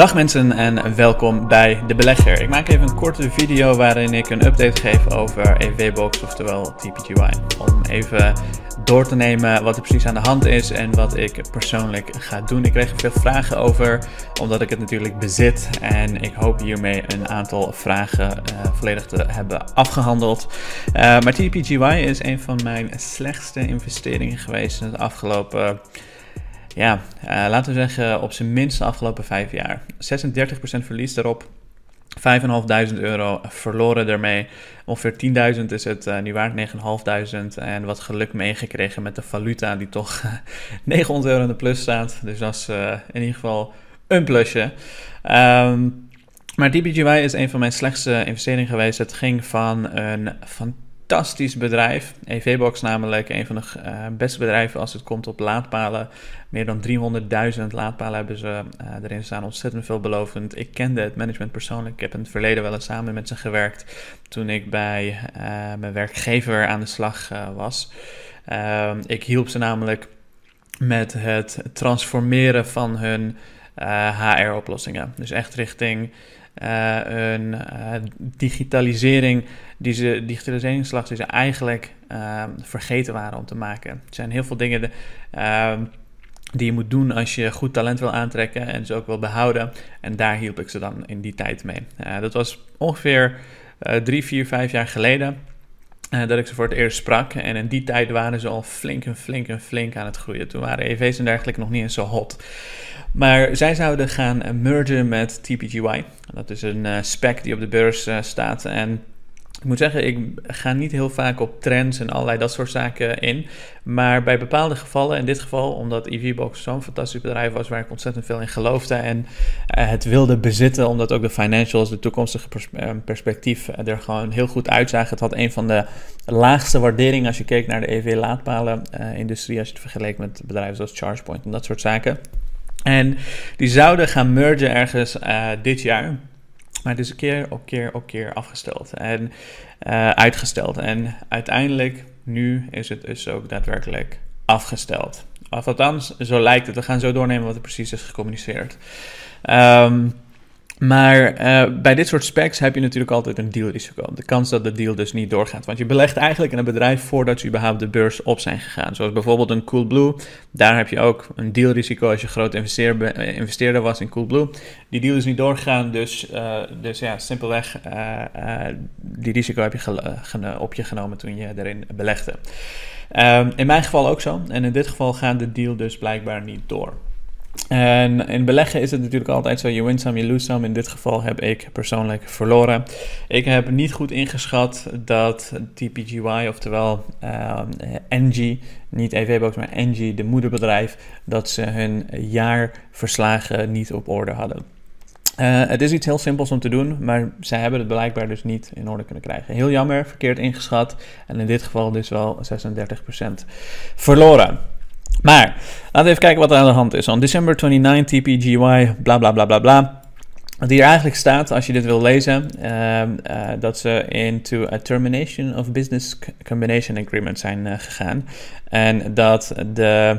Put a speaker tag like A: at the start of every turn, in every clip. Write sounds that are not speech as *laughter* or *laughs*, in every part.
A: Dag mensen en welkom bij De Belegger. Ik maak even een korte video waarin ik een update geef over EVBox, oftewel TPGY. Om even door te nemen wat er precies aan de hand is en wat ik persoonlijk ga doen. Ik kreeg er veel vragen over, omdat ik het natuurlijk bezit. En ik hoop hiermee een aantal vragen uh, volledig te hebben afgehandeld. Uh, maar TPGY is een van mijn slechtste investeringen geweest in het afgelopen ja, uh, laten we zeggen op zijn minst de afgelopen vijf jaar. 36% verlies daarop. 5.500 euro verloren daarmee. Ongeveer 10.000 is het uh, nu waard, 9.500. En wat geluk meegekregen met de valuta die toch *laughs* 900 euro in de plus staat. Dus dat is in ieder geval een plusje. Um, maar DBGY is een van mijn slechtste investeringen geweest. Het ging van een fantastische fantastisch bedrijf. EVBox namelijk, een van de uh, beste bedrijven als het komt op laadpalen. Meer dan 300.000 laadpalen hebben ze uh, erin staan. Ontzettend veelbelovend. Ik kende het management persoonlijk. Ik heb in het verleden wel eens samen met ze gewerkt. Toen ik bij uh, mijn werkgever aan de slag was. Ehm, ik hielp ze namelijk met het transformeren van hun HR-oplossingen. Dus echt richting uh, een uh, digitalisering, die ze, digitaliseringsslag die ze eigenlijk uh, vergeten waren om te maken. Er zijn heel veel dingen ehm, die je moet doen als je goed talent wil aantrekken en ze ook wil behouden. En daar hielp ik ze dan in die tijd mee. dat was ongeveer drie, vier, vijf jaar geleden. Dat ik ze voor het eerst sprak. En in die tijd waren ze al flink en flink en flink aan het groeien. Toen waren EV's en dergelijke nog niet eens zo hot. Maar zij zouden gaan mergen met TPGY. Dat is een uh, spec die op de beurs staat. En ik moet zeggen, ik ga niet heel vaak op trends en allerlei dat soort zaken in. Maar bij bepaalde gevallen, in dit geval omdat EVBox zo'n fantastisch bedrijf was waar ik ontzettend veel in geloofde en uh, het wilde bezitten, omdat ook de financials, de toekomstige pers perspectief er gewoon heel goed uitzagen. Het had een van de laagste waarderingen als je keek naar de EV-laadpalen-industrie, als je het vergeleek met bedrijven zoals ChargePoint en dat soort zaken. En die zouden gaan mergen ergens dit jaar. Maar een keer op keer op keer afgesteld en uh, uitgesteld. En uiteindelijk, nu is het dus ook daadwerkelijk afgesteld. Of althans, zo lijkt het. We gaan zo doornemen wat er precies is gecommuniceerd. Um, maar uh, bij dit soort specs heb je natuurlijk altijd een dealrisico. De kans dat de deal dus niet doorgaat. Want je belegt eigenlijk in een bedrijf voordat ze überhaupt de beurs op zijn gegaan. Zoals bijvoorbeeld een Coolblue. Daar heb je ook een dealrisico als je groot investeerder, eh, investeerder was in Coolblue. Die deal is niet doorgegaan, dus, uh, dus ja, simpelweg die risico heb je op je genomen toen je erin belegde. Um, in mijn geval ook zo. En in dit geval gaat de deal dus blijkbaar niet door. En in beleggen is het natuurlijk altijd zo: je win some, je lose some. In dit geval heb ik persoonlijk verloren. Ik heb niet goed ingeschat dat TPGY, oftewel uh, NG, niet EVBox, maar NG, de moederbedrijf, dat ze hun jaarverslagen niet op orde hadden. Uh, het is iets heel simpels om te doen, maar zij hebben het blijkbaar dus niet in orde kunnen krijgen. Heel jammer, verkeerd ingeschat. En in dit geval dus wel 36% verloren. Maar laten we even kijken wat er aan de hand is. On December 29, TPGY, bla bla bla bla bla. Wat hier eigenlijk staat, als je dit wil lezen, uh, uh, dat ze into a termination of business combination agreement zijn uh, gegaan. En dat de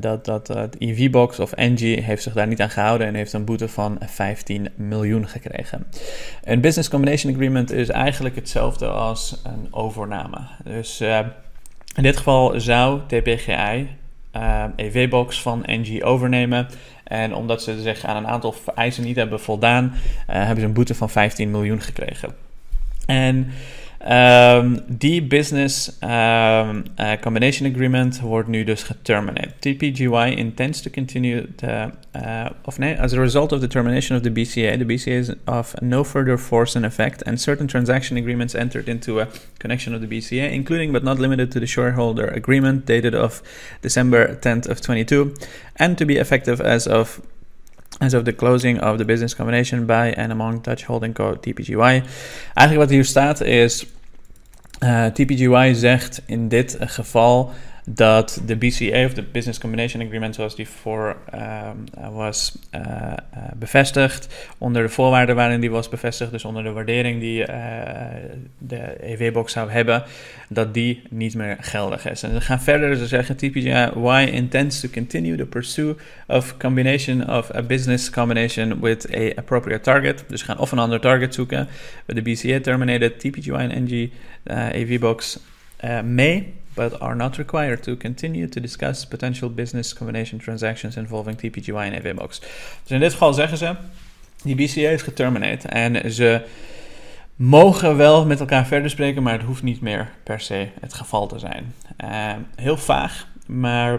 A: dat, dat, EVBox of NG heeft zich daar niet aan gehouden en heeft een boete van 15 miljoen gekregen. Een business combination agreement is eigenlijk hetzelfde als een overname. Dus in dit geval zou TPGI uh, EV-box van NG overnemen. En omdat ze zich aan een aantal vereisen niet hebben voldaan, uh, hebben ze een boete van 15 miljoen gekregen. En Um, die business um, uh, combination agreement wordt nu dus geterminated. TPGY intends to continue the, uh, of as a result of the termination of the BCA, the BCA is of no further force and effect, and certain transaction agreements entered into a connection of the BCA, including but not limited to the shareholder agreement dated of December 10th of 22, and to be effective as of as of the closing of the business combination by and among Dutch Holding Co. TPGY. Eigenlijk wat hier staat is, uh, TPGY zegt in dit geval dat de BCA, of de Business Combination Agreement, zoals die voor was bevestigd, onder de voorwaarden waarin die was bevestigd, dus onder de waardering die de EV-box zou hebben, dat die niet meer geldig is. En ze gaan verder, ze zeggen TPGI intends to continue the pursuit of combination of a business combination with a appropriate target. Dus gaan of een ander target zoeken. The BCA terminated, TPGI en NG uh, AV-box uh, may but are not required to continue to discuss potential business combination transactions involving TPGY en AVBox. Dus in dit geval zeggen ze, die BCA is geterminated en ze mogen wel met elkaar verder spreken, maar het hoeft niet meer per se het geval te zijn. Uh, heel vaag, maar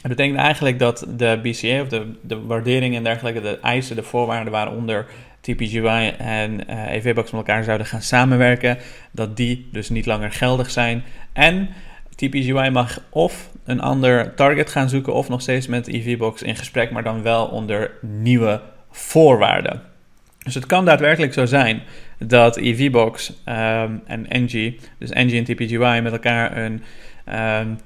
A: het betekent eigenlijk dat de BCA of de, de waardering en dergelijke, de eisen, de voorwaarden waaronder TPGY en uh, eh, EVBox met elkaar zouden gaan samenwerken, dat die dus niet langer geldig zijn. En TPGY mag of een ander target gaan zoeken of nog steeds met EVBox in gesprek, maar dan wel onder nieuwe voorwaarden. Dus het kan daadwerkelijk zo zijn dat EVBox um, en NG, dus NG en TPGY, met elkaar een, um,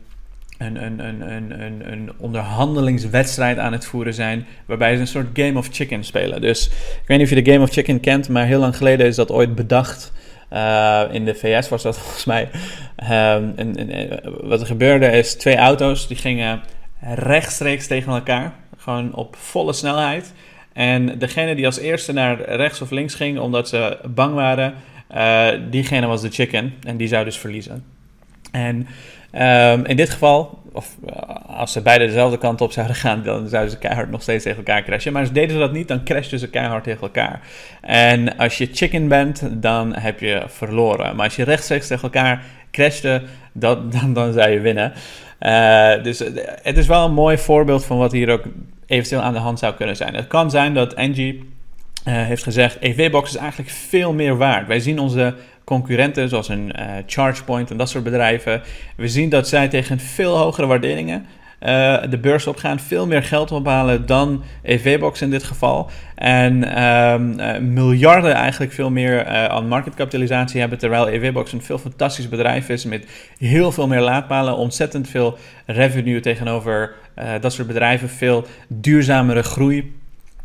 A: een, een, een, een, onderhandelingswedstrijd aan het voeren zijn, waarbij ze een soort Game of Chicken spelen. Dus ik weet niet of je de Game of Chicken kent, maar heel lang geleden is dat ooit bedacht. Uh, in de VS was dat *laughs* volgens mij. En, wat er gebeurde is twee auto's die gingen rechtstreeks tegen elkaar, gewoon op volle snelheid. En degene die als eerste naar rechts of links ging omdat ze bang waren, uh, diegene was de chicken en die zou dus verliezen. En um, in dit geval, of als ze beide dezelfde kant op zouden *laughs* gaan, dan zouden ze keihard nog steeds tegen elkaar crashen. Maar deden ze dat niet, dan crashten ze keihard tegen elkaar. En als je chicken bent, dan heb je verloren. Maar als je rechtstreeks tegen elkaar crashte, dat, *laughs* dan, dan zou je winnen. Uh, dus het is wel een mooi voorbeeld van wat hier ook eventueel aan de hand zou kunnen zijn. Het kan zijn dat Engie uh, heeft gezegd: EV-box is eigenlijk veel meer waard. Wij zien onze concurrenten, zoals een uh, ChargePoint en dat soort bedrijven, we zien dat zij tegen veel hogere waarderingen uh, de beurs opgaan, veel meer geld ophalen dan EV-box in dit geval. En um, uh, miljarden eigenlijk veel meer uh, aan marketkapitalisatie hebben, terwijl EV-box een veel fantastisch bedrijf is met heel veel meer laadpalen, ontzettend veel revenue tegenover dat soort bedrijven, veel duurzamere groei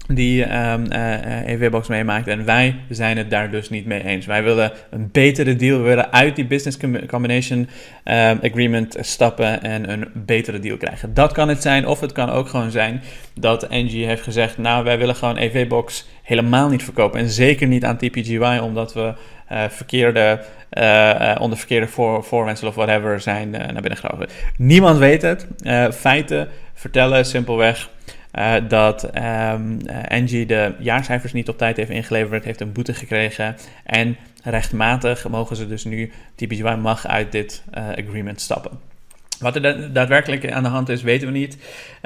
A: die um, ehm, uh, eh, EVBox meemaakt. En wij zijn het daar dus niet mee eens. Wij willen een betere deal. We willen uit die business combination um, agreement stappen en een betere deal krijgen. Dat kan het zijn. Of het kan ook gewoon zijn dat NG heeft gezegd: Nou, wij willen gewoon EVBox helemaal niet verkopen. En zeker niet aan TPGY, omdat we uh, verkeerde, uh, onder verkeerde voor, voorwensel of whatever zijn naar binnen gelopen. Niemand weet het. feiten vertellen simpelweg uh, dat ehm, eh, Engie de jaarcijfers niet op tijd heeft ingeleverd, heeft een boete gekregen. En rechtmatig mogen ze dus nu, TPGY mag uit dit uh, agreement stappen. Wat er daadwerkelijk aan de hand is, weten we niet.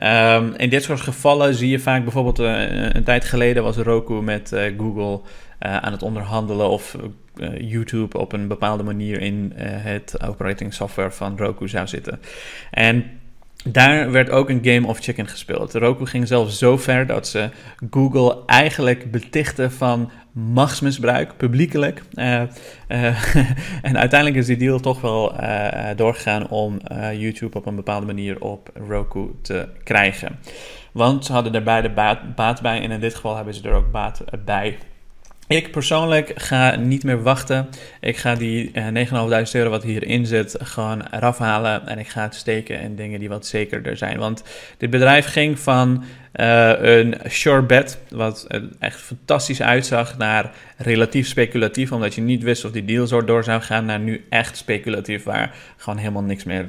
A: Um, in dit soort gevallen zie je vaak bijvoorbeeld een tijd geleden was Roku met Google aan het onderhandelen of YouTube op een bepaalde manier in het operating software van Roku zou zitten. En daar werd ook een Game of Chicken gespeeld. Roku ging zelfs zo ver dat ze Google eigenlijk betichten van machtsmisbruik, publiekelijk. Uh, uh, *laughs* en uiteindelijk is die deal toch wel uh, doorgegaan om YouTube op een bepaalde manier op Roku te krijgen. Want ze hadden er beide baat, baat bij en in dit geval hebben ze er ook baat bij. Ik persoonlijk ga niet meer wachten. Ik ga die uh, eh, 9.500 euro wat hierin zit gewoon eraf halen. En ik ga het steken in dingen die wat zekerder zijn. Want dit bedrijf ging van uh, een sure bet, wat echt fantastisch uitzag, naar relatief speculatief. Omdat je niet wist of die deal zo door zou gaan. Naar nu echt speculatief, waar gewoon helemaal niks meer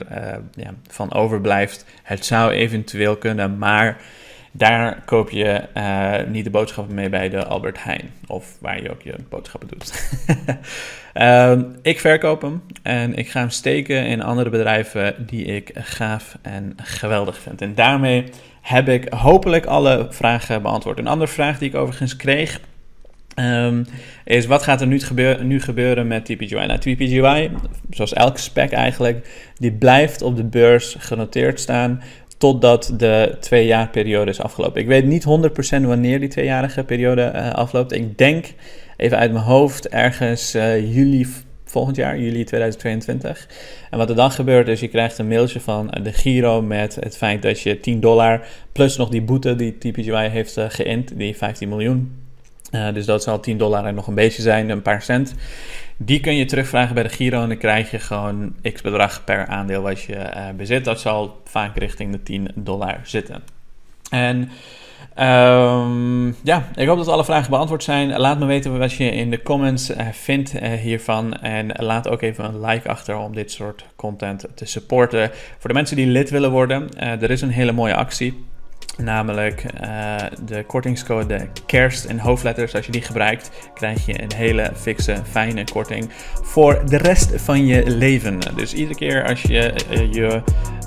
A: van overblijft. Het zou eventueel kunnen, maar daar koop je uh, niet de boodschappen mee bij de Albert Heijn. Of waar je ook je boodschappen doet. uh, *laughs* ik verkoop hem en ik ga hem steken in andere bedrijven die ik gaaf en geweldig vind. En daarmee heb ik hopelijk alle vragen beantwoord. Een andere vraag die ik overigens kreeg Um, is wat gaat er nu, gebeur, nu gebeuren met TPGY? Nou, TPGY, zoals elke spec eigenlijk, die blijft op de beurs genoteerd staan totdat de tweejaarperiode is afgelopen. Ik weet niet 100% wanneer die tweejarige periode uh, afloopt. Ik denk, even uit mijn hoofd, ergens uh, juli volgend jaar, juli 2022. En wat er dan gebeurt is, je krijgt een mailtje van de Giro met het feit dat je 10 dollar plus nog die boete die TPGY heeft uh, geïnd, die 15 miljoen. Dus dat zal 10 dollar en nog een beetje zijn, een paar cent. Die kun je terugvragen bij de Giro en dan krijg je gewoon x bedrag per aandeel wat je uh, bezit. Dat zal vaak richting de 10 dollar zitten. En Um, ja, ik hoop dat alle vragen beantwoord zijn. Laat me weten wat je in de comments uh, vindt uh, hiervan. En laat ook even een like achter om dit soort content te supporten. Voor de mensen die lid willen worden, er is een hele mooie actie. Namelijk uh, de kortingscode kerst in hoofdletters. Als je die gebruikt, krijg je een hele fixe, fijne korting voor de rest van je leven. Dus iedere keer als je uh, je,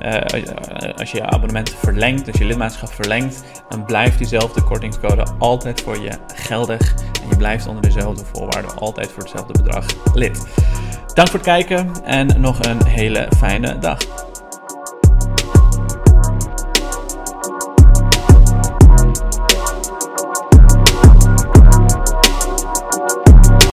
A: uh, als je, je abonnement verlengt, als je lidmaatschap verlengt, dan blijft diezelfde kortingscode altijd voor je geldig. En je blijft onder dezelfde voorwaarden altijd voor hetzelfde bedrag lid. Dank voor het kijken en nog een hele fijne dag.